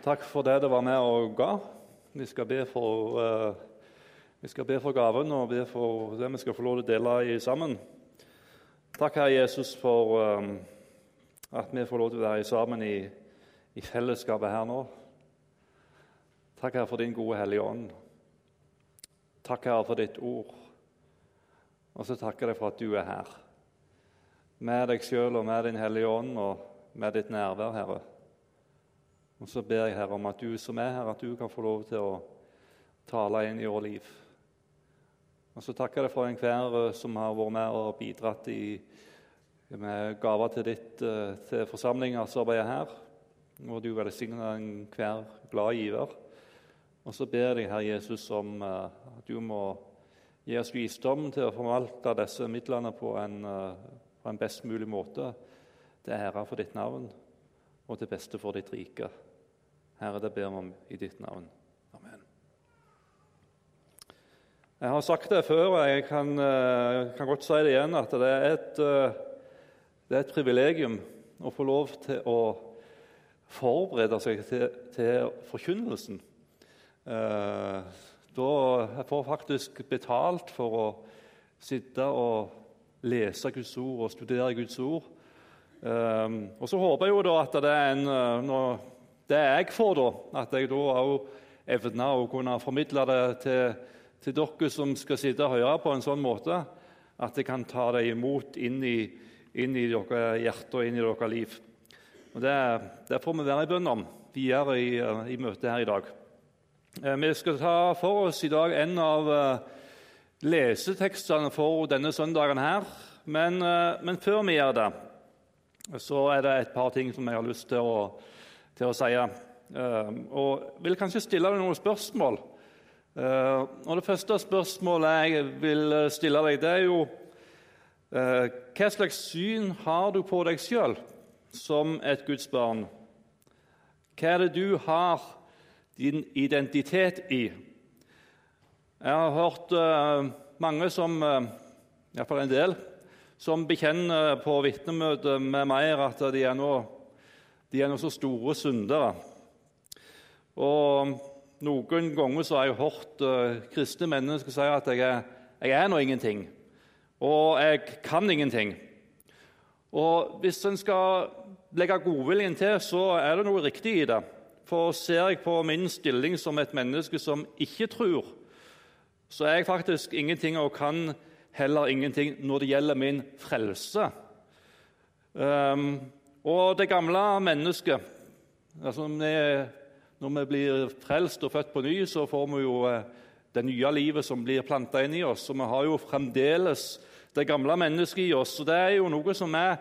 Takk for det du var med og ga. Vi skal be for, uh, skal be for gaven og be for det vi skal få lov til å dele i sammen. Takk, Herre Jesus, for um, at vi får lov til å være sammen i, i fellesskapet her nå. Takk, Herre, for din gode Hellige Ånd. Takk, Herre, for ditt ord. Og så takker jeg deg for at du er her. Med deg sjøl og med Din Hellige Ånd og med ditt nærvær, Herre. Og Så ber jeg Herre om at du som er her, at du kan få lov til å tale inn i vårt liv. Og Så takker jeg deg for enhver eh, som har vært med og bidratt i, med gaver til ditt eh, til forsamlingsarbeidet her. Og du velsigner enhver glad giver. Og så ber jeg deg, Herre Jesus om eh, at du må gi oss visdom til å forvalte disse midlene på en, på en best mulig måte. til ære for ditt navn og til beste for ditt rike. Herre, det ber vi om i ditt navn. Amen. Jeg har sagt det før, og jeg kan, eh, kan godt si det igjen, at det er, et, eh, det er et privilegium å få lov til å forberede seg til, til forkynnelsen. Eh, da jeg får faktisk betalt for å sitte og lese Guds ord og studere Guds ord. Og så håper jeg jo da at det er en det jeg får, da, at jeg da òg evner å kunne formidle det til, til, dere som skal sitte og høre på en sånn måte at jeg kan ta det imot inn i, inn i deres hjerte og inn i deres liv. Og det, det, får vi være i bønn om videre i, i møtet her i dag. Eh, vi skal ta for oss i dag en av eh, lesetekstene for denne søndagen her. Men, eh, men før vi gjør det, så er det et par ting som jeg har lyst til å til å si. Uh, og vil kanskje stille deg noen spørsmål. Uh, og Det første spørsmålet jeg vil stille deg, det er jo uh, Hva slags syn har du på deg sjøl som et Guds barn? Hva er det du har din identitet i? Jeg har hørt mange som, iallfall en del, som bekjenner på vitnemøtet med meg at de er nå de er nå så store syndere. Og Noen ganger så har jeg hørt uh, kristne mennesker si at jeg er, jeg er nå ingenting, og jeg kan ingenting. Og Hvis en skal legge godviljen til, så er det noe riktig i det. For ser jeg på min stilling som et menneske som ikke tror, så er jeg faktisk ingenting og kan heller ingenting når det gjelder min frelse. Um, og det gamle mennesket altså Når vi blir frelst og født på ny, så får vi jo eh, det nye livet som blir planta inn i oss. Og vi har jo fremdeles det gamle mennesket i oss. Og det er jo noe som er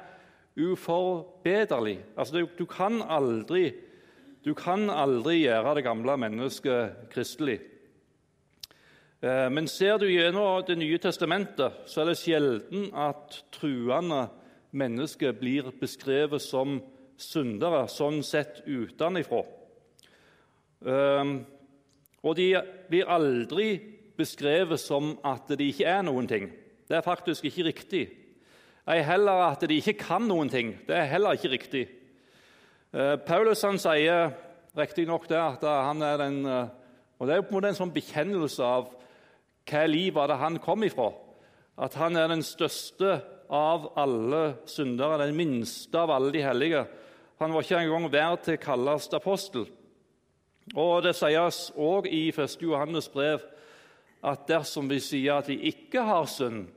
uforbederlig. Altså, du, kan aldri, du kan aldri gjøre det gamle mennesket kristelig. Eh, men ser du gjennom Det nye testamentet, så er det sjelden at truende mennesker blir beskrevet som syndere, sånn sett utenfra. Ehm, og de blir aldri beskrevet som at de ikke er noen ting. Det er faktisk ikke riktig. Ei heller at de ikke kan noen ting. Det er heller ikke riktig. Eh, Paulus han sier riktignok at han er den eh, og Det er på en en sånn bekjennelse av hva liv var det han kom ifra. At han er den største av alle syndere, den minste av alle de hellige. Han var ikke engang verd til å kalles apostel. Og Det sies òg i 1. Johannes brev at dersom vi sier at vi ikke har synd,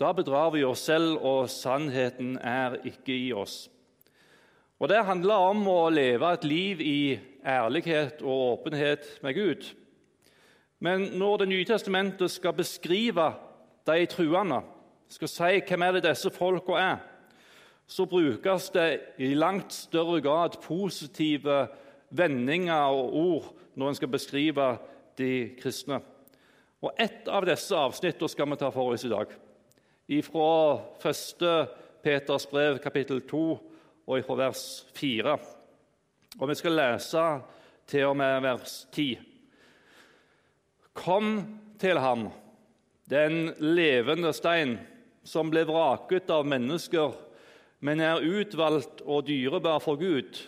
da bedrar vi oss selv, og sannheten er ikke i oss. Og Det handler om å leve et liv i ærlighet og åpenhet med Gud. Men når Det nye testamentet skal beskrive de truende, skal si hvem er det disse folka er, så brukes det i langt større grad positive vendinger og ord når en skal beskrive de kristne. Og Ett av disse avsnittene skal vi ta for oss i dag, fra 1. Peters brev, kapittel 2, og fra vers 4. Og Vi skal lese til og med vers 10. Kom til ham, den levende stein som ble vraket av mennesker, men er utvalgt og dyrebar for Gud.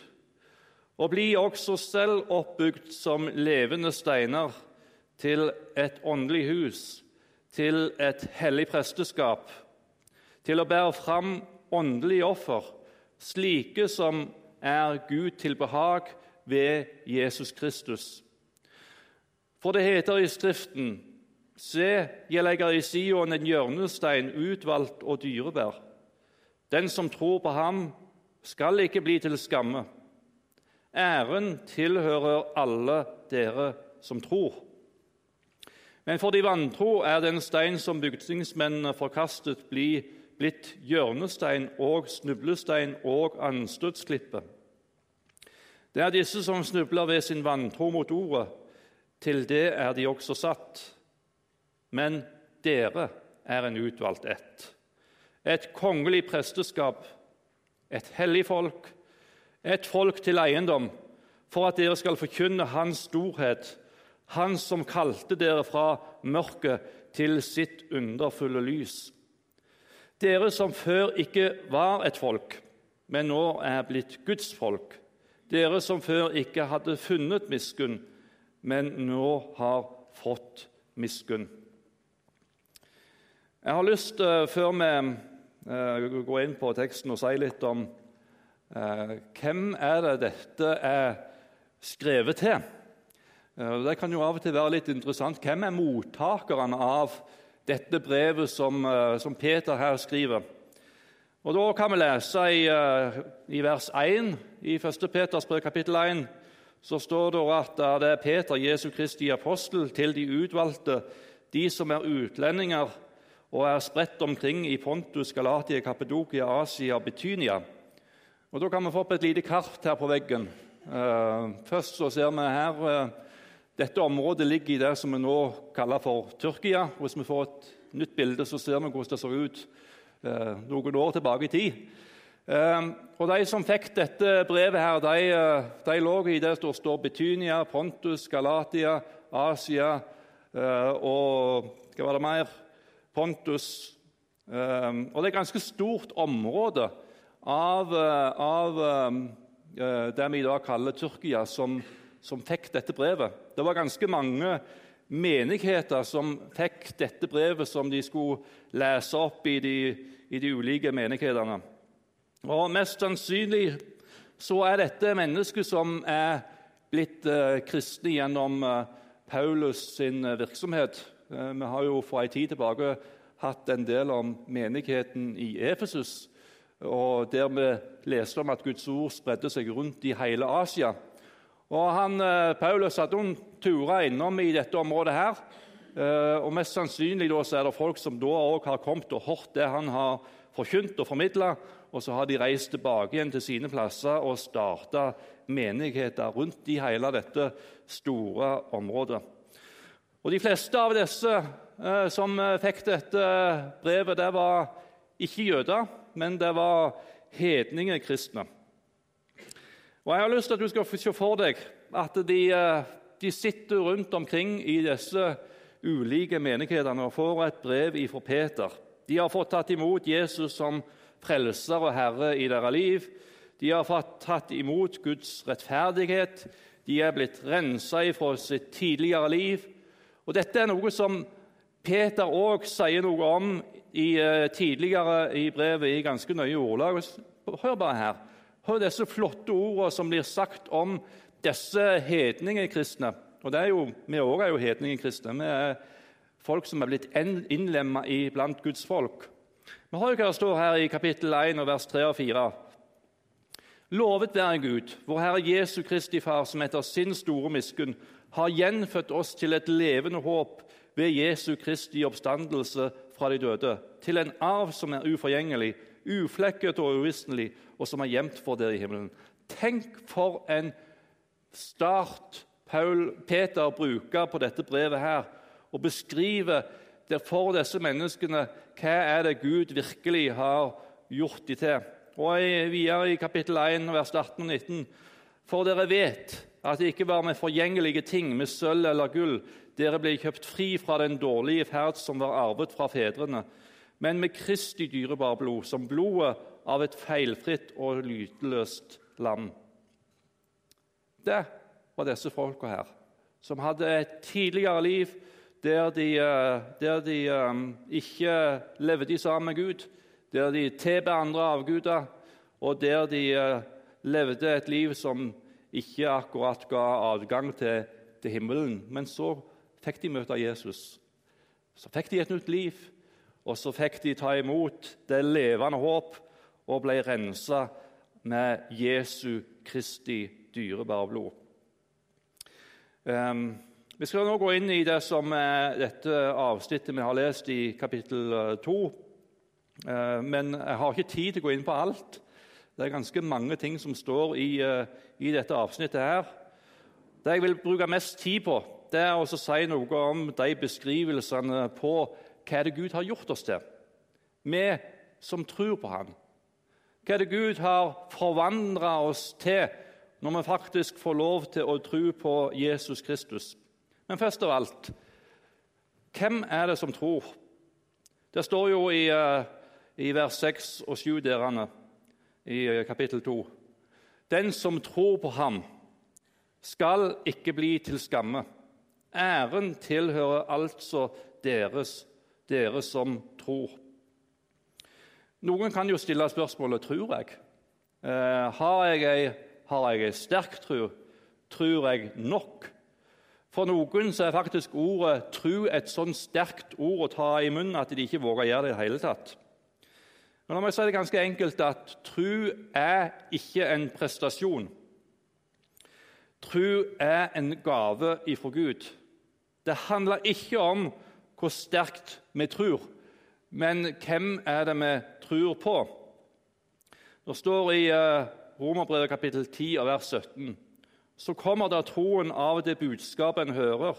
og bli også selv oppbygd som levende steiner til et åndelig hus, til et hellig presteskap, til å bære fram åndelige offer, slike som er Gud til behag ved Jesus Kristus. For det heter i Skriften Se, jeg legger i Sion en hjørnestein, utvalgt og dyrebær. Den som tror på ham, skal ikke bli til skamme. Æren tilhører alle dere som tror. Men for de vantro er den stein som bygningsmennene forkastet, blitt hjørnestein og snublestein og anstøtsklippe. Det er disse som snubler ved sin vantro mot ordet. Til det er de også satt. Men dere er en utvalgt ett. Et kongelig presteskap, et hellig folk, et folk til eiendom, for at dere skal forkynne Hans storhet, Han som kalte dere fra mørket til sitt underfulle lys. Dere som før ikke var et folk, men nå er blitt Guds folk. Dere som før ikke hadde funnet miskunn, men nå har fått miskunn. Jeg har lyst, uh, før vi uh, går inn på teksten, å si litt om uh, hvem er det dette er skrevet til. Det kan jo av og til være litt interessant. Hvem er mottakerne av dette brevet som, som Peter her skriver? Og Da kan vi lese i, i vers 1 i 1. Peters brev, kapittel 1. Så står det at det er Peter, Jesu Kristi apostel, til de utvalgte, de som er utlendinger og er spredt omkring i Pontus, Galatia, Kappedokia, Asia og Betynia. Og Da kan vi få opp et lite kart her på veggen. Uh, først så ser vi her uh, Dette området ligger i det som vi nå kaller for Tyrkia. Hvis vi får et nytt bilde, så ser vi hvordan det så ut uh, noen år tilbake i tid. og De som fikk dette brevet, her, de, de lå i det som står Betynia, Pontus, Galatia, Asia og hva var det mer? Pontus. Ehm, og det er et ganske stort område av, eh, av eh, det vi i dag kaller Tyrkia, som, som, fikk dette brevet. Det var ganske mange menigheter som fikk dette brevet som de skulle lese opp i de, i de ulike menighetene. Og Mest sannsynlig så er dette mennesker som er blitt eh, kristne gjennom eh, Paulus sin virksomhet. Eh, vi har jo for en tid tilbake hatt en del om menigheten i Efesus, og der vi leste om at Guds ord spredde seg rundt i hele Asia. Og han, eh, Paulus hadde noen turer innom i dette området. her, eh, og Mest sannsynlig da, er det folk som da òg har kommet og hørt det han har forkynt og formidla, og så har de reist tilbake igjen til sine plasser og starta menigheter rundt i hele dette store området. Og De fleste av disse eh, som eh, fikk dette brevet, det var ikke jøder, men det var hedningekristne. Og Jeg har lyst til at du skal se for deg at de, eh, de sitter rundt omkring i disse ulike menighetene og får et brev fra Peter. De har fått tatt imot Jesus som frelser og herre i deres liv. De har fått tatt imot Guds rettferdighet. De er blitt rensa fra sitt tidligere liv. Og Dette er noe som Peter òg sier noe om i, uh, tidligere i brevet i ganske nøye ordlag. Hør bare her. Hør disse flotte ordene som blir sagt om disse hedningekristne. Og det er jo, Vi òg er jo hedningekristne. Vi er folk som er blitt innlemma blant Guds folk. Vi har jo hva det står her i kapittel 1, vers 3 og 4. Lovet være Gud, vår Herre Jesu Kristi Far, som etter sin store miskunn har gjenfødt oss til et levende håp ved Jesu Kristi oppstandelse fra de døde, til en arv som er uforgjengelig, uflekket og uvisnelig, og som er gjemt for dere i himmelen. Tenk for en start Paul Peter bruker på dette brevet her, og beskriver for disse menneskene hva er det Gud virkelig har gjort dem til. Og Videre i kapittel 1, vers 18 og 19.: For dere vet at det ikke var med forgjengelige ting, med sølv eller gull, dere ble kjøpt fri fra den dårlige ferd som var arvet fra fedrene, men med Kristi dyrebare blod, som blodet av et feilfritt og lyteløst lam. Det var disse folka her, som hadde et tidligere liv der de, eh, der de um, ikke levde sammen med Gud, der de tilba andre avguder, og der de uh, levde et liv som ikke akkurat ga adgang til, til himmelen. Men så fikk de møte Jesus. Så fikk de et nytt liv, og så fikk de ta imot det levende håp og ble rensa med Jesu Kristi dyrebare blod. Um, vi skal nå gå inn i det som er dette avsnittet vi har lest i kapittel 2. Uh, men jeg har ikke tid til å gå inn på alt. Det er ganske mange ting som står i, uh, i dette avsnittet. her. Det jeg vil bruke mest tid på, det er å si noe om de beskrivelsene på hva det Gud har gjort oss til, vi som tror på Han. Hva det Gud har forvandla oss til når vi faktisk får lov til å tro på Jesus Kristus. Men først av alt hvem er det som tror? Det står jo i, uh, i vers 6 og 7 derene, i uh, kapittel 2. Den som tror på ham, skal ikke bli til skamme. Æren tilhører altså deres, dere som tror. Noen kan jo stille spørsmålet tror jeg. Eh, har jeg ei, har jeg ei sterk tro? Tror jeg nok? For noen så er faktisk ordet 'tru' et sånn sterkt ord å ta i munnen at de ikke våger å gjøre det i det hele tatt. Men la meg si det ganske enkelt at tru er ikke en prestasjon. Tru er en gave ifra Gud. Det handler ikke om hvor sterkt vi tror, men hvem er det vi tror på? Det står i eh, Romerbrevet kapittel 10 og vers 17 så kommer da troen av det budskapet en hører,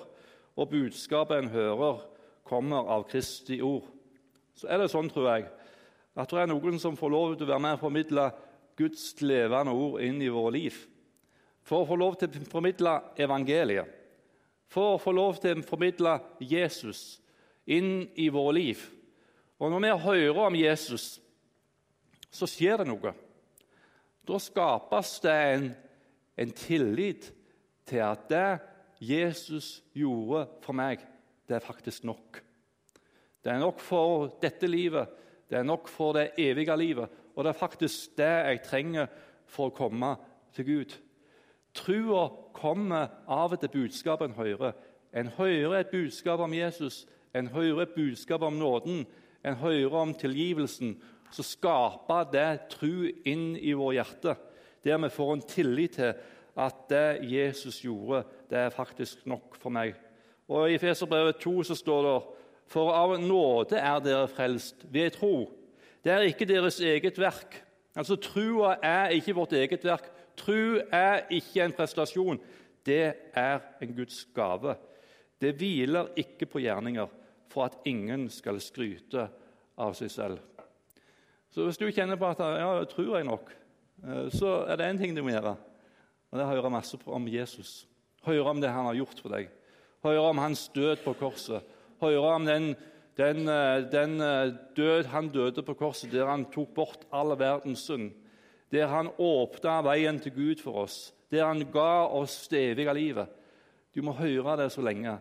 og budskapet en hører, kommer av Kristi ord. Så er det sånn, tror jeg, at det er noen som får lov til å være med og formidle Guds levende ord inn i våre liv. For å få lov til å formidle evangeliet for å få lov til å formidle Jesus inn i våre liv. Og Når vi hører om Jesus, så skjer det noe. Da skapes det en, en tillit til at det Jesus gjorde for meg, det er faktisk nok. Det er nok for dette livet, det er nok for det evige livet. Og det er faktisk det jeg trenger for å komme til Gud. Trua kommer av det budskapet en hører. En hører et budskap om Jesus, en hører et budskap om nåden, en hører om tilgivelsen. Så skaper det tru inn i vår hjerte, der vi får en tillit til at det Jesus gjorde, det er faktisk nok for meg. Og I Feserbrevet 2 så står det For av nåde er dere frelst ved tro. Det er ikke deres eget verk. Altså Trua er ikke vårt eget verk. Tru er ikke en prestasjon, det er en Guds gave. Det hviler ikke på gjerninger for at ingen skal skryte av seg selv. Så hvis du kjenner på at ja, tror jeg nok, eh, så er det én ting du må gjøre. Og det er å høre masse om Jesus. Høre om det han har gjort for deg. Høre om hans død på korset. Høre om den, den, eh, den eh, død han døde på korset, der han tok bort all verdens synd der han åpna veien til Gud for oss, der han ga oss det evige livet. Du må høre det så lenge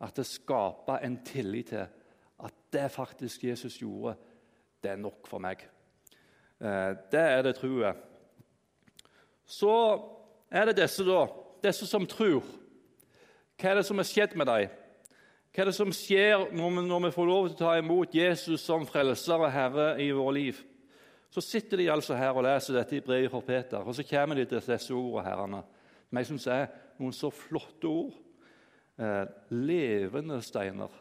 at det skaper en tillit til at det faktisk Jesus gjorde, det er nok for meg. Eh, det er det truet. Så er det disse, da. Disse som tror. Hva er det som har skjedd med dem? Hva er det som skjer når vi, når vi får lov til å ta imot Jesus som frelser og herre i vår liv? Så sitter de altså her og leser dette i brevet fra Peter, og så kommer de til disse ordene herrene, som jeg syns er noen så flotte ord. Eh, levende steiner.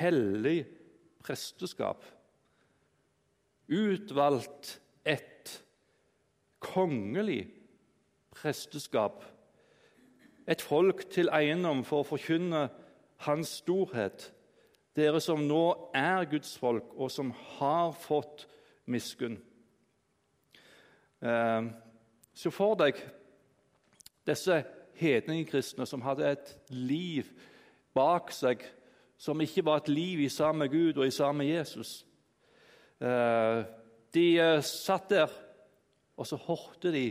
Hellig presteskap. Utvalgt ett. Kongelig presteskap. Et folk til eiendom for å forkynne Hans storhet. Dere som nå er Guds folk, og som har fått miskunn. Eh, se for deg disse hedningkristne som hadde et liv bak seg som ikke var et liv i sammen med Gud og i sammen med Jesus. Eh, de eh, satt der, og så hørte de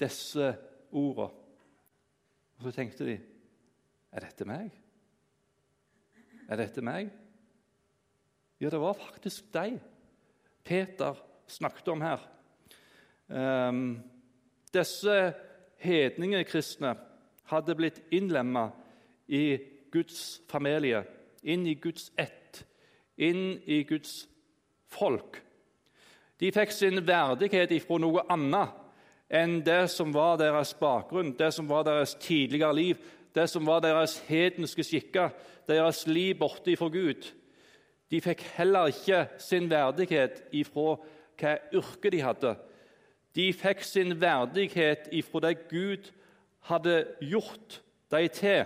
disse ordene. Og så tenkte de Er dette meg? Er dette meg? Ja, det var faktisk deg Peter snakket om her. Um, disse hedningekristne hadde blitt innlemma i Guds familie, inn i Guds ett, inn i Guds folk. De fikk sin verdighet ifra noe annet enn det som var deres bakgrunn, det som var deres tidligere liv, det som var deres hedenske skikker, deres liv borte ifra Gud. De fikk heller ikke sin verdighet ifra hva yrke de hadde. De fikk sin verdighet ifra det Gud hadde gjort dem til.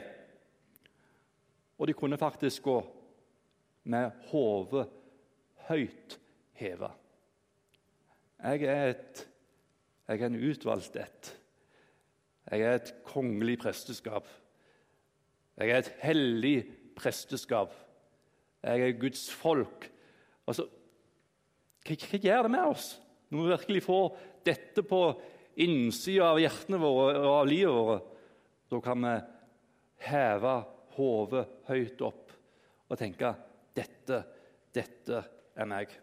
Og de kunne faktisk gå med hodet høyt heva. Jeg er, et, jeg er en utvalgt ett. Jeg er et kongelig presteskap. Jeg er et hellig presteskap. Jeg er Guds folk. Altså, hva, hva gjør det med oss når vi virkelig får dette på innsida av hjertene våre og av livet vårt? Da kan vi heve hodet høyt opp og tenke dette, dette er meg.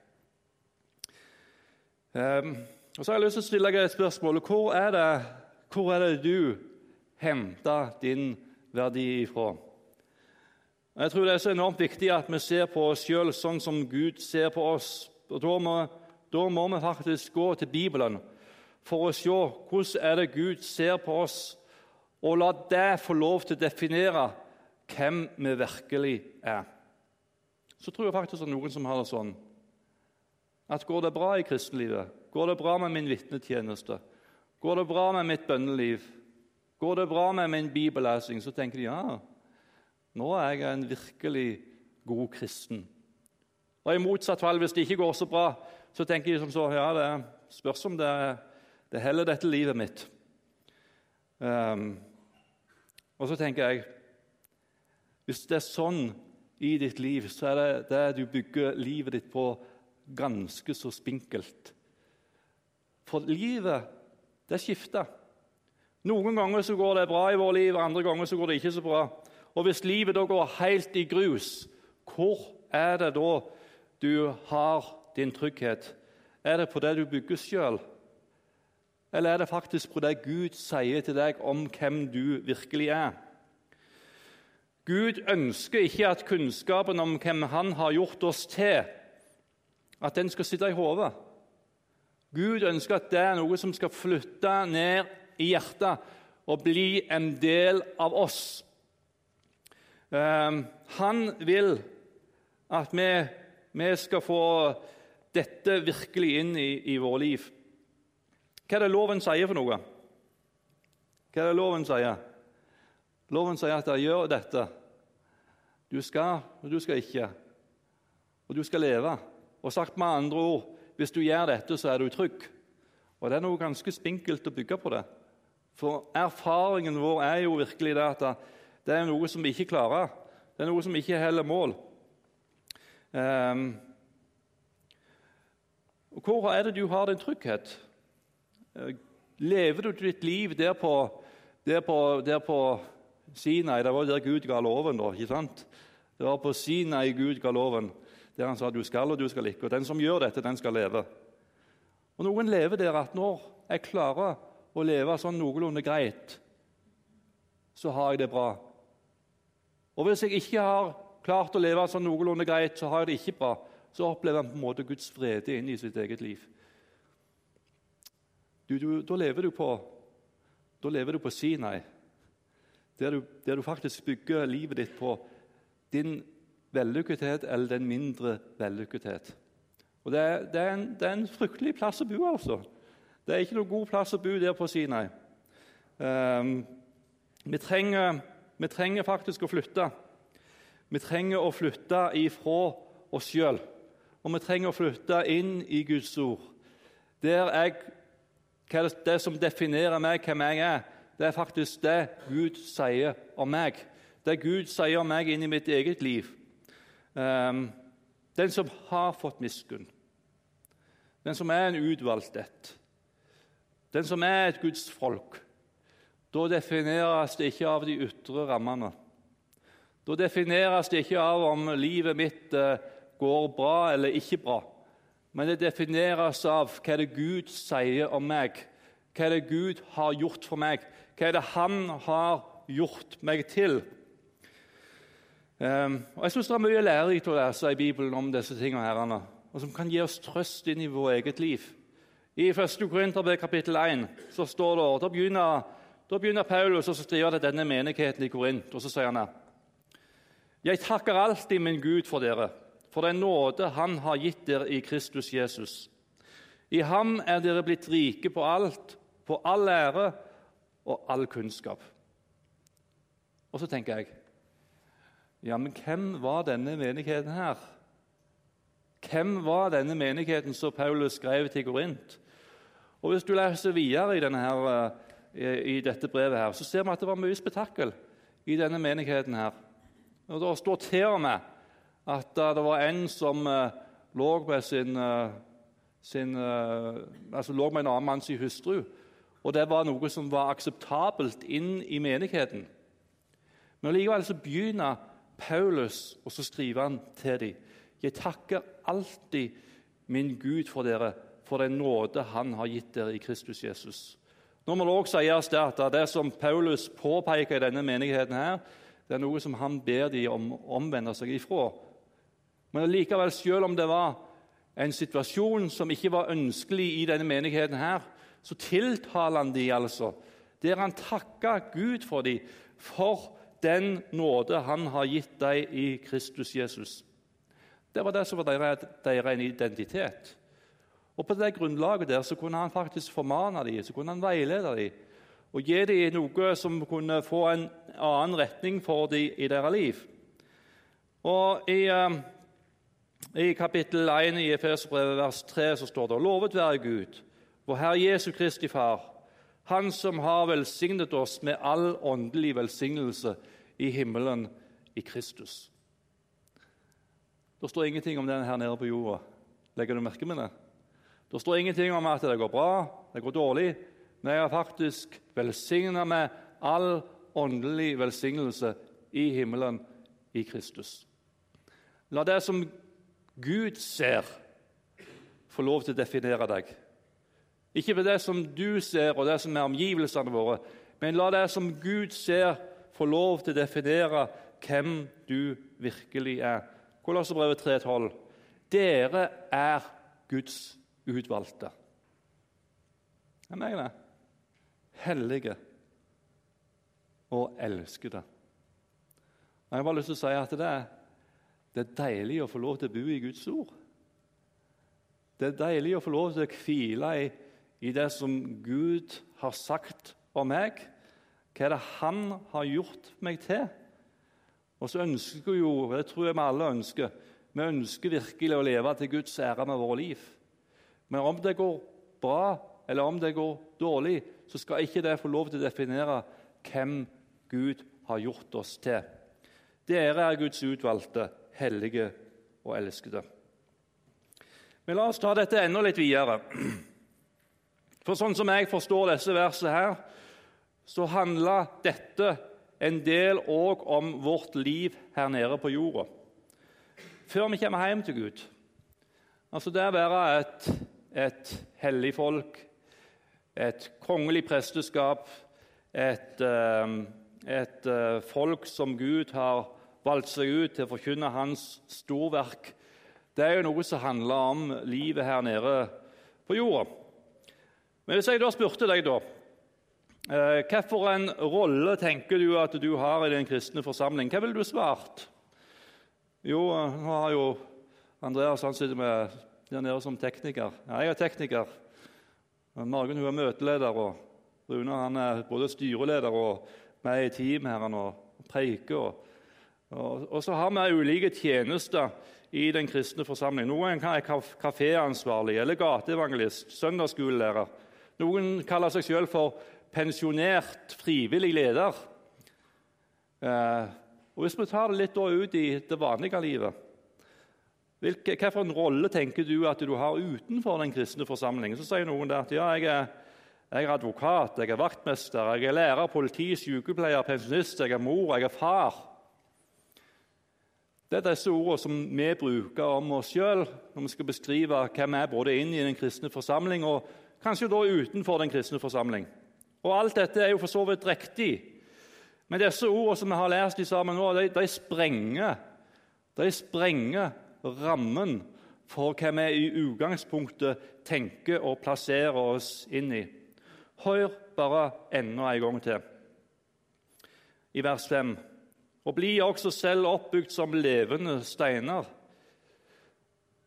Um, og så har jeg lyst til å stille deg et spørsmål. Hvor er det, hvor er det du henter din verdi ifra? Jeg tror det er så enormt viktig at vi ser på oss sjøl sånn som Gud ser på oss. Og da må, da må, vi faktisk gå til Bibelen for å se hvordan er det Gud ser på oss, og la det få lov til å definere hvem vi virkelig er. Så tror jeg faktisk er noen som har det sånn at går det bra i kristenlivet, går det bra med min vitnetjeneste, går det bra med mitt bønneliv, går det bra med min bibellesing, så tenker de ja, nå er jeg en virkelig god kristen. Og I motsatt fall, hvis det ikke går så bra, så tenker de som så ja, det spørs om det, det heller dette livet mitt. Um, og så tenker jeg Hvis det er sånn i ditt liv, så er det det du bygger livet ditt på, ganske så spinkelt. For livet, det skifter. Noen ganger så går det bra i vårt liv, andre ganger så går det ikke så bra. Og hvis livet da går helt i grus, hvor er det da du har din trygghet? Er det på det du bygger sjøl? Eller er det faktisk på det Gud sier til deg om hvem du virkelig er? Gud ønsker ikke at kunnskapen om hvem Han har gjort oss til, at den skal sitte i hodet. Gud ønsker at det er noe som skal flytte ned i hjertet og bli en del av oss. Ehm, han vil at vi, vi, skal få dette virkelig inn i, i vårt liv. Hva er det loven sier for noe? Hva er det loven sier? Loven sier at jeg gjør dette. Du skal, og du skal ikke. Og du skal leve. Og sagt med andre ord hvis du gjør dette, så er du trygg. Og Det er noe ganske spinkelt å bygge på det. For erfaringen vår er jo virkelig det at det er noe som vi ikke klarer. Det er noe som ikke heller mål. Um, hvor er det du har din trygghet? Eh, lever du ditt liv der på, der på, der på Sinai? Det var der Gud ga loven. da, ikke sant? Det var på Sinai Gud ga loven, der han sa du skal og du skal ikke. Og den som gjør dette, den skal leve. Og Noen lever der at når jeg klarer å leve sånn noenlunde greit, så har jeg det bra. Og Hvis jeg ikke har klart å leve sånn noenlunde greit, så har jeg det ikke bra. Så opplever han på en måte Guds frede inn i sitt eget liv. Du, du, da, lever på, da lever du på Sinai, der du, der du faktisk bygger livet ditt på din vellykkethet eller den mindre vellykkethet. Og det er, det, er en, det er, en, fryktelig plass å bo. altså. Det er ikke noen god plass å bo der på Sinai. Um, vi trenger vi trenger faktisk å flytte. Vi trenger å flytte ifra oss sjøl, og vi trenger å flytte inn i Guds ord. Der jeg, det som definerer meg, hvem jeg er, det er faktisk det Gud sier om meg. Det Gud sier om meg inn i mitt eget liv. Um, den som har fått miskunn, den som er en utvalgt ett, den som er et Guds folk, da defineres det ikke av de ytre rammene. Da defineres det ikke av om livet mitt eh, går bra eller ikke bra. Men det defineres av hva det Gud sier om meg, hva det Gud har gjort for meg, hva det Han har gjort meg til. Um, og Jeg syns det er mye lærerikt å lese i Bibelen om disse tingene, herrene, og som kan gi oss trøst inn i vårt eget liv. I 1. Korinterbrev kapittel 1 så står det, og da begynner, da begynner Paulus å skrive til denne menigheten i Korint. og så sier han Jeg takker alltid min Gud for dere, for den nåde Han har gitt dere i Kristus Jesus. I ham er dere blitt rike på alt, på all ære og all kunnskap. Og så tenker jeg ja, men hvem var denne menigheten her? Hvem var denne menigheten som Paulus skrev til Korint? Og Hvis du leser videre i, her, eh, i, dette brevet, her, så ser vi at det var mye spetakkel i denne menigheten. her. Og Det står til med at det var en som uh, lå med sin, sin altså lå med en annen manns hustru. Og det var noe som var akseptabelt inn i menigheten. Men likevel så begynner Paulus, og så skriver han til dem Jeg takker alltid min Gud for dere, for den nåde Han har gitt dere i Kristus Jesus. Nå må det også sies at det som Paulus påpeker i denne menigheten, her, det er noe som han ber dem om å omvende seg ifra. Men likevel, selv om det var en situasjon som ikke var ønskelig i denne menigheten, her, så tiltaler han dem altså, der han takker Gud for dem for den nåde han har gitt deg i Kristus Jesus. Det var det som var deres, deres identitet. Og På det grunnlaget der så kunne han faktisk formane dem, så kunne han veilede dem og gi dem noe som kunne få en annen retning for dem i deres liv. Og I, uh, i kapittel 1 i Efeserbrevet vers 3 så står det Lovet være Gud, vår Herre Jesu Kristi Far, Han som har velsignet oss med all åndelig velsignelse i himmelen i Kristus. Det står ingenting om den her nede på jorda. Legger du merke med det? Det står ingenting om at det går bra, det går dårlig. Men jeg har faktisk velsigna med all åndelig velsignelse i himmelen i Kristus. La det som Gud ser, få lov til å definere deg. Ikke ved det som du ser, og det som er omgivelsene våre, men la det som Gud ser, få lov til å definere hvem du virkelig er. Kolosserbrevet 3,12.: Dere er Guds utvalgte. Er mener det? Hellige og elskede. Jeg har bare lyst til å si at det er, det er deilig å få lov til å bo i Guds ord. Det er deilig å få lov til å hvile i, i det som Gud har sagt om meg hva er det han har gjort meg til? Og så ønsker vi jo, det tror jeg vi alle ønsker, vi ønsker virkelig å leve til Guds ære med våre liv. Men om det går bra eller om det går dårlig, så skal ikke det få lov til å definere hvem Gud har gjort oss til. Dere er Guds utvalgte, hellige og elskede. Men la oss ta dette enda litt videre. For sånn som jeg forstår disse versene her, så handler dette en del òg om vårt liv her nede på jorda. Før vi kommer hjem til Gud. Altså det å være et, et hellig folk, et kongelig presteskap, et, eh, et eh, folk som Gud har valgt seg ut til å forkynne hans storverk, det er jo noe som handler om livet her nede på jorda. Men hvis jeg da spurte deg da, Eh, Hvilken rolle tenker du at du har i den kristne forsamling? Hva ville du svart? Jo, eh, nå har jo Andreas han sitter med der nede som tekniker. Ja, jeg er tekniker. Margunn hun er møteleder, og Rune han er både styreleder og med i team her og preiker. Og, og, og, så har vi ulike tjenester i den kristne forsamling. Noen er kaféansvarlig eller gateevangelist, søndagsskolelærer. Noen kaller seg selv for pensjonert frivillig leder. Eh, og Hvis vi tar det litt ut i det vanlige livet Hvilken rolle tenker du at du har utenfor den kristne forsamlingen? Så sier noen at ja, jeg er, Jeg er advokat, jeg er vaktmester, jeg er lærer, politi, sykepleier, pensjonist, jeg er mor, jeg er far. Det er disse ordene som vi bruker om oss sjøl når vi skal beskrive hvem vi er både inn i den kristne forsamling og kanskje da utenfor den kristne forsamling. Og Alt dette er jo for så vidt riktig, men disse ordene som vi har lest sammen nå, de, de, sprenger, de sprenger rammen for hva vi i utgangspunktet tenker og plasserer oss inn i. Hør bare enda en gang til. I vers 5 og bli også selv oppbygd som levende steiner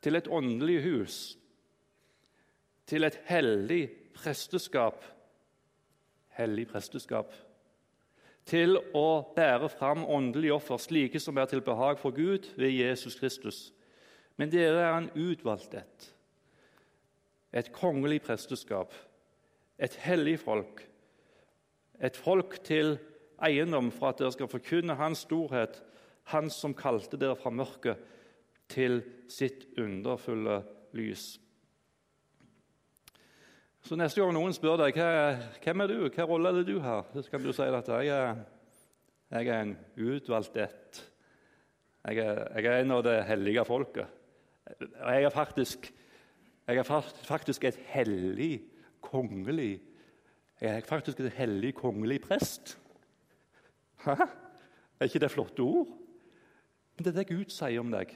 til et åndelig hus, til et hellig presteskap Hellig presteskap til å bære fram åndelige offer, slike som er til behag for Gud ved Jesus Kristus. Men dere er en utvalgt ett, et kongelig presteskap, et hellig folk, et folk til eiendom for at dere skal forkynne Hans storhet, Han som kalte dere fra mørket til sitt underfulle lys. Så Neste gang noen spør deg hvem er du, hva rolle er det du har, så kan du si at jeg er, jeg er en utvalgt ett. Jeg er, jeg er, en av det hellige folket. Jeg er faktisk, jeg er faktisk et hellig, kongelig Jeg er faktisk et hellig, kongelig prest. Hæ? Er ikke det flotte ord? Men det er det Gud sier om deg.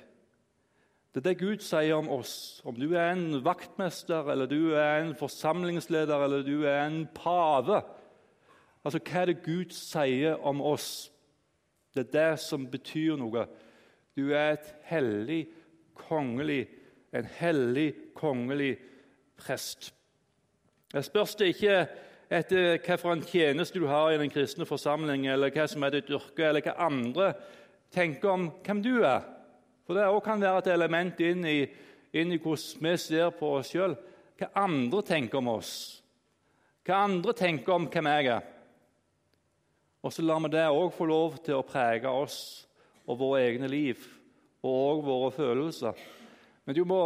Det er det Gud sier om oss. Om du er en vaktmester, eller du er en forsamlingsleder, eller du er en pave. Altså, Hva er det Gud sier om oss? Det er det som betyr noe. Du er et hellig, kongelig, en hellig, kongelig prest. Jeg spørs det ikke etter hvilken tjeneste du har i den kristne forsamling, eller hva som er ditt yrke, eller hva andre tenker om hvem du er. For Det kan være et element inn i, inn i hvordan vi ser på oss sjøl. Hva andre tenker om oss. Hva andre tenker om hvem jeg er. Og så lar vi det òg få lov til å prege oss og våre egne liv og våre følelser. Men du må,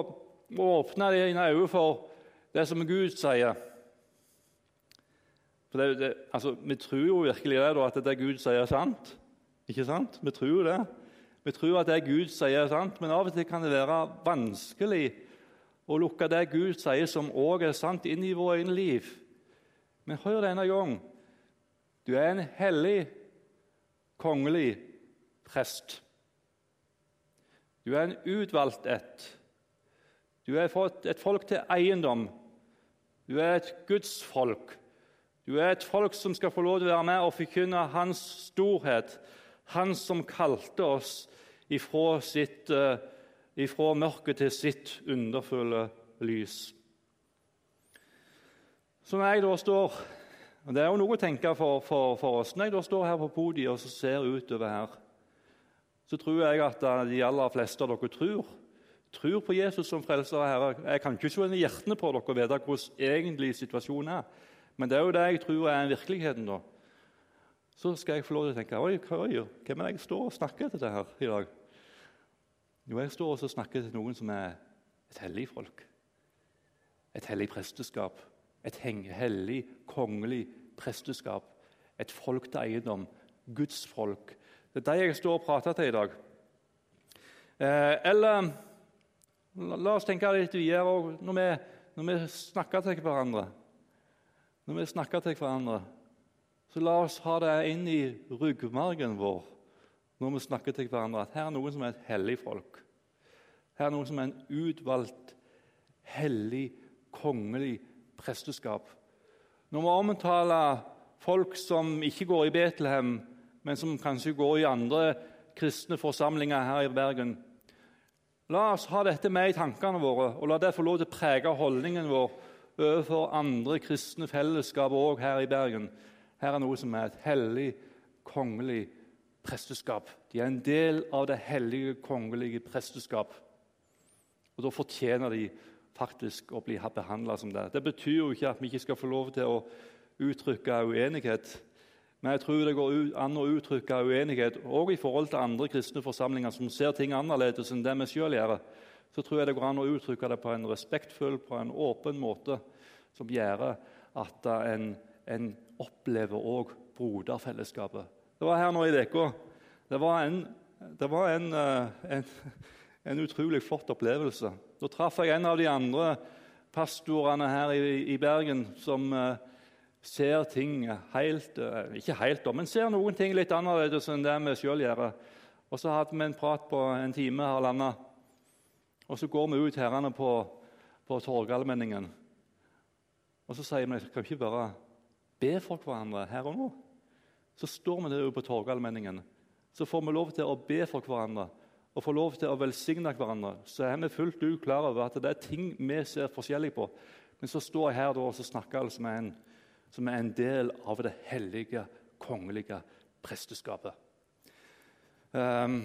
må åpne dine øyne for det som Gud sier. For det, det, altså, Vi tror jo virkelig det, at det Gud sier, er sant. Ikke sant? Vi tror jo det. Vi tror at det Gud sier, er sant, men av og til kan det være vanskelig å lukke det Gud sier, som òg er sant, inn i vårt eget liv. Men hør denne gang. Du er en hellig, kongelig prest. Du er en utvalgt ett. Du er et folk til eiendom. Du er et gudsfolk. Du er et folk som skal få lov til å være med og forkynne Hans storhet. Han som kalte oss ifra, sitt, eh, ifra mørket til sitt underfulle lys. Så når jeg da står og Det er jo noe å tenke for, for, for oss. Når jeg da står her på podiet og ser utover her, så tror jeg at de aller fleste av dere tror, tror på Jesus som frelser og herre. Jeg kan ikke se inn i hjertene på dere og vite hvordan egentlig situasjonen er. Men det er jo det jeg tror er virkeligheten. da. Så skal jeg få lov til å tenke oi, oi, hvem er det jeg står og snakker til det her i dag? Jo, jeg står og snakker til noen som er et hellig folk. Et hellig presteskap. Et hellig, kongelig presteskap. Et folk til eiendom. Guds folk. Det er de jeg står og prater til i dag. Eh, eller la, oss tenke litt videre når når vi snakker til hverandre. Når vi snakker til hverandre, så la oss ha det inn i ryggmargen vår når vi snakker til hverandre, at her er noen som er et hellig folk. Her er noen som er en utvalgt, hellig, kongelig presteskap. Når vi omtaler folk som ikke går i Betlehem, men som kanskje går i andre kristne forsamlinger her i Bergen La oss ha dette med i tankene våre, og la det få lov til å prege holdningen vår overfor andre kristne fellesskap òg her i Bergen. Her er noe som er et hellig, kongelig presteskap. De er en del av det hellige, kongelige presteskap. Og Da fortjener de faktisk å bli behandla som det. Det betyr jo ikke at vi ikke skal få lov til å uttrykke uenighet. Men jeg tror det går an å uttrykke uenighet òg i forhold til andre kristne forsamlinger som ser ting annerledes enn det vi sjøl gjør så tror jeg det går an å uttrykke det på en respektfull, på en åpen måte, som gjør at en, en opplever òg broderfellesskapet. Det var her nå i uka. Det var, en, det var en, eh, en, en, utrolig flott opplevelse. Da traff jeg en av de andre pastorene her i, i Bergen som uh, ser ting helt uh, Ikke helt, men ser noen ting litt annerledes enn det vi sjøl gjør. Og så hadde vi en prat på en time, halvannen. Og så går vi ut herrene på, på Torgallmenningen. Og så sier vi kan vi ikke bare be for hverandre her og nå. Så står vi der på Torgallmenningen. Så får vi lov til å be for hverandre og får lov til å velsigne hverandre. Så er vi fullt ut klar over at det er ting vi ser forskjellig på. Men så står jeg her og snakker altså som en som er en del av det hellige, kongelige presteskapet. Um,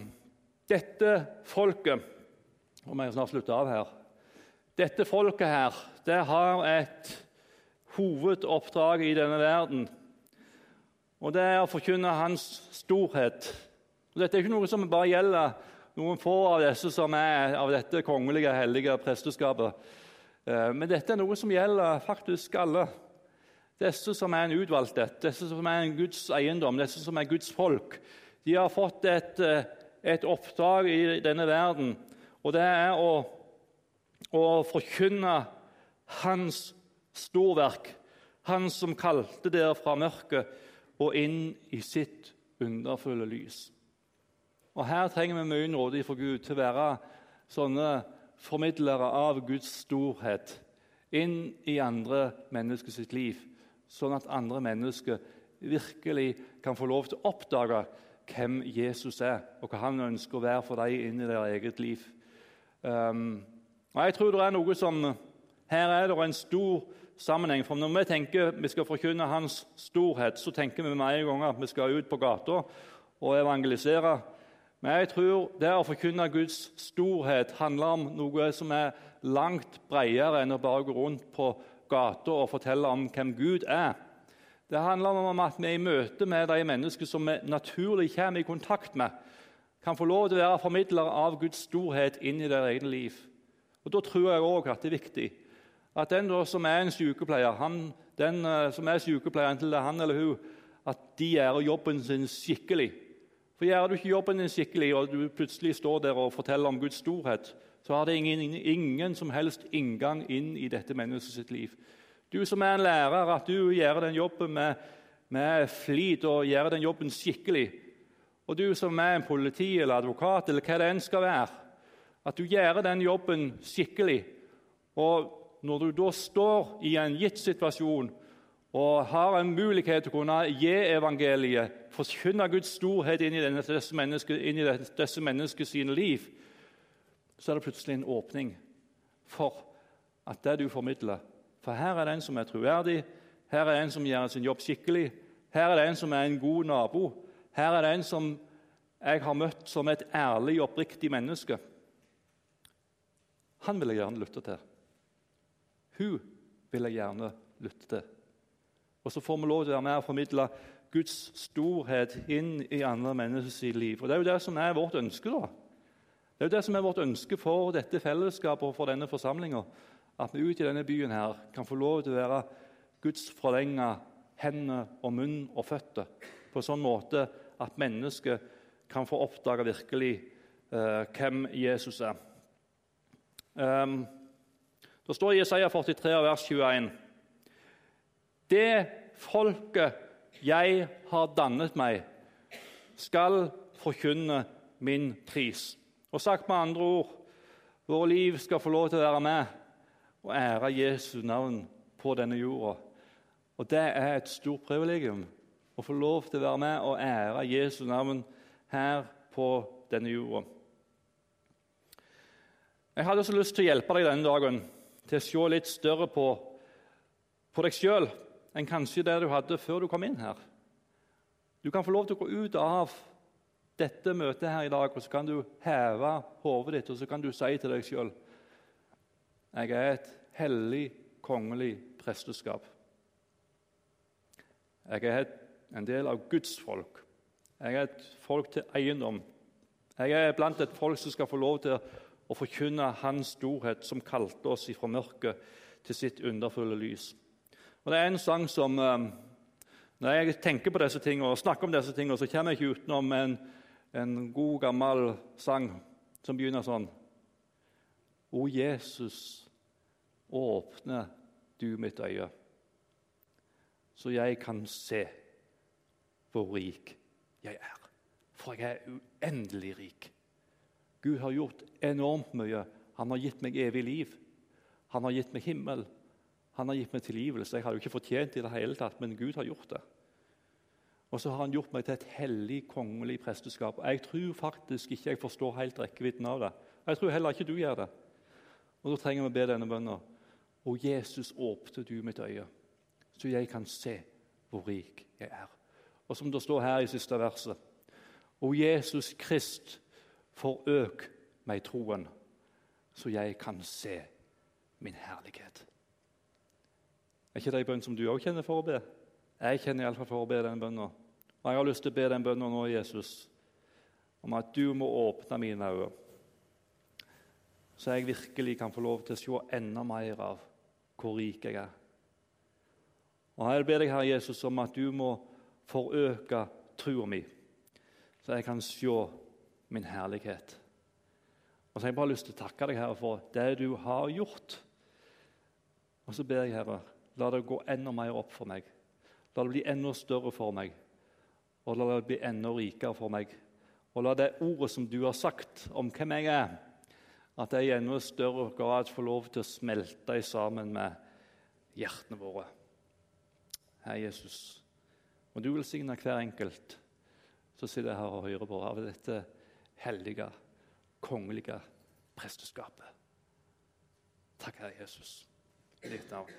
dette folket Om jeg snart slutter av her Dette folket her, det har et hovedoppdrag i denne verden. Og det er å forkynne hans storhet. Og dette er ikke noe som bare gjelder noen få av disse som er av dette kongelige, hellige presteskapet. Eh, men dette er noe som gjelder faktisk alle. Disse som er en utvalgt utvalgte, disse som er en Guds eiendom, disse som er Guds folk. De har fått et, eh, et oppdrag i denne verden, og det er å, å forkynne Hans storverk. Han som kalte dere fra mørket og inn i sitt underfulle lys. Og Her trenger vi mye nåde fra Gud til å være sånne formidlere av Guds storhet inn i andre menneskers liv, sånn at andre mennesker virkelig kan få lov til å oppdage hvem Jesus er, og hva han ønsker å være for dem inn i deres eget liv. Um, og jeg tror det er noe som Her er det en stor sammenheng. For Når vi tenker vi skal forkynne Hans storhet, så tenker vi med en gang at vi skal ut på gata og evangelisere. Men jeg tror det å forkynne Guds storhet handler om noe som er langt bredere enn å bare gå rundt på gata og fortelle om hvem Gud er. Det handler om at vi i møte med de mennesker som vi naturlig kommer i kontakt med, kan få lov til å være formidlere av Guds storhet inn i deres eget liv. Og Da tror jeg òg at det er viktig at den som er en sykepleier, han, den eh, som er sykepleieren til han eller hun, at de gjør jobben sin skikkelig. For Gjør du ikke jobben din skikkelig, og du plutselig står der og forteller om Guds storhet, så har det ingen, ingen som helst inngang inn i dette menneskets liv. Du som er en lærer, at du gjør den jobben med, med flit og gjør den jobben skikkelig. Og du som er en politi eller advokat eller hva det enn skal være, at du gjør den jobben skikkelig. Og når du da står i en gitt situasjon og har en mulighet til å kunne gi evangeliet, forkynne Guds storhet inn i, disse menneskets sine liv, så er det plutselig en åpning for at det du formidler For her er det en som er troverdig, her er det en som gjør sin jobb skikkelig, her er det en som er en god nabo, her er det en som jeg har møtt som et ærlig, oppriktig menneske. Han vil jeg gjerne lytte til. Hun vil jeg gjerne lytte til. Og så får vi lov til å være med og formidle Guds storhet inn i andre menneskers liv. Og Det er jo det som er vårt ønske. da. Det er jo det som er vårt ønske for dette fellesskapet og for denne forsamlinga. At vi ute i denne byen her kan få lov til å være Guds forlenga hender og munn og føtter på en sånn måte at mennesket kan få oppdage virkelig eh, hvem Jesus er. Um, det står i Jesaja 43, vers 21 det folket jeg har dannet meg, skal forkynne min pris. Og sagt med andre ord våre liv skal få lov til å være med og ære Jesu navn på denne jorda. Og det er et stort privilegium å få lov til å være med og ære Jesu navn her på denne jorda. Jeg hadde så lyst til å hjelpe deg denne dagen til å se litt større på, på deg sjøl enn kanskje det du hadde før du kom inn her. Du kan få lov til å gå ut av dette møtet her i dag, og så kan du heve hodet ditt og så kan du si til deg sjøl jeg er et hellig, kongelig presteskap. Jeg er en del av Guds folk. Jeg er et folk til eiendom. Jeg er blant et folk som skal få lov til å forkynne Hans storhet, som kalte oss ifra mørket til sitt underfulle lys. Og Det er en sang som eh, Når jeg tenker på disse tingene og snakker om disse tingene, så kommer jeg ikke utenom en, en god, gammel sang som begynner sånn O Jesus, åpne du mitt øye, så jeg kan se hvor rik jeg er. For jeg er uendelig rik. Gud har gjort enormt mye. Han har gitt meg evig liv. Han har gitt meg himmel. Han har gitt meg tilgivelse. Jeg har jo ikke fortjent det i det hele tatt, men Gud har gjort det. Og så har han gjort meg til et hellig, kongelig presteskap. Jeg tror faktisk ikke jeg forstår helt rekkevidden av det. Jeg tror heller ikke du gjør det. Og Da trenger vi å be denne bønnen. Og Jesus, åpne du mitt øye, så jeg kan se hvor rik jeg er. Og som det står her i siste verset Og Jesus Krist, forøk meg troen, så jeg kan se min herlighet. Er ikke det en bønn som du òg kjenner for å be? Jeg kjenner iallfall for å be den bønnen. Og jeg har lyst til å be den bønnen nå, Jesus, om at du må åpne mine øyne, så jeg virkelig kan få lov til å se enda mer av hvor rik jeg er. Og Jeg ber deg, Herre Jesus, om at du må forøke troa mi, så jeg kan se min herlighet. Og så har jeg bare lyst til å takke deg, Herre, for det du har gjort. Og så ber jeg, Herre, la det gå enda mer opp for meg. La det bli enda større for meg, og la det bli enda rikere for meg. Og la det ordet som du har sagt om hvem jeg er, at jeg i enda større grad får lov til å smelte sammen med hjertene våre. Herre Jesus, må du velsigne hver enkelt som sitter her og hører på av dette hellige, kongelige presteskapet. Takk, Herre Jesus, i ditt navn.